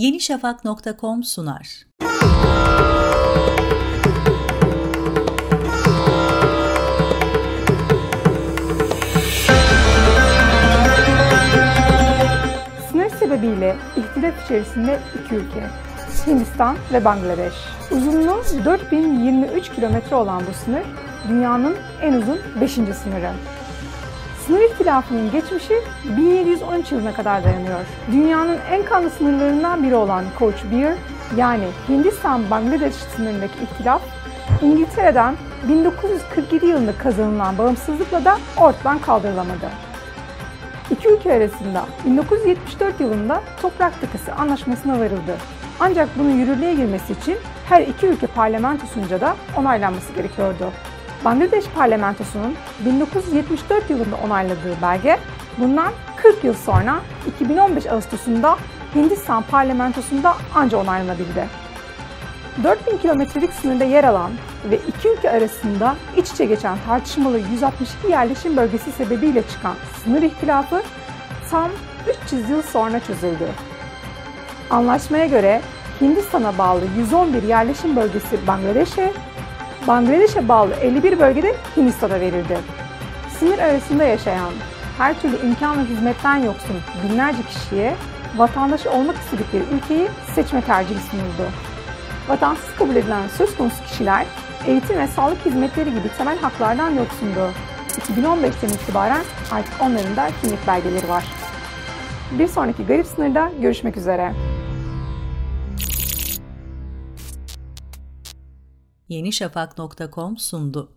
yenişafak.com sunar. Sınır sebebiyle ihtilaf içerisinde iki ülke, Hindistan ve Bangladeş. Uzunluğu 4023 kilometre olan bu sınır, dünyanın en uzun 5. sınırı. Sınır ihtilafının geçmişi 1713 yılına kadar dayanıyor. Dünyanın en kanlı sınırlarından biri olan Koch Beer, yani Hindistan-Bangladeş sınırındaki ihtilaf, İngiltere'den 1947 yılında kazanılan bağımsızlıkla da ortadan kaldırılamadı. İki ülke arasında 1974 yılında toprak takısı anlaşmasına varıldı. Ancak bunun yürürlüğe girmesi için her iki ülke parlamentosunca da onaylanması gerekiyordu. Bangladeş parlamentosunun 1974 yılında onayladığı belge bundan 40 yıl sonra 2015 Ağustos'unda Hindistan parlamentosunda anca onaylanabildi. 4000 kilometrelik sınırda yer alan ve iki ülke arasında iç içe geçen tartışmalı 162 yerleşim bölgesi sebebiyle çıkan sınır ihtilafı tam 300 yıl sonra çözüldü. Anlaşmaya göre Hindistan'a bağlı 111 yerleşim bölgesi Bangladeş'e, Bangladeş'e bağlı 51 bölgede Hindistan'a verildi. Sınır arasında yaşayan, her türlü imkan ve hizmetten yoksun binlerce kişiye vatandaş olmak istedikleri ülkeyi seçme tercihi sunuldu. Vatansız kabul edilen söz konusu kişiler eğitim ve sağlık hizmetleri gibi temel haklardan yoksundu. 2015'ten itibaren artık onların da kimlik belgeleri var. Bir sonraki garip sınırda görüşmek üzere. yenişafak.com sundu.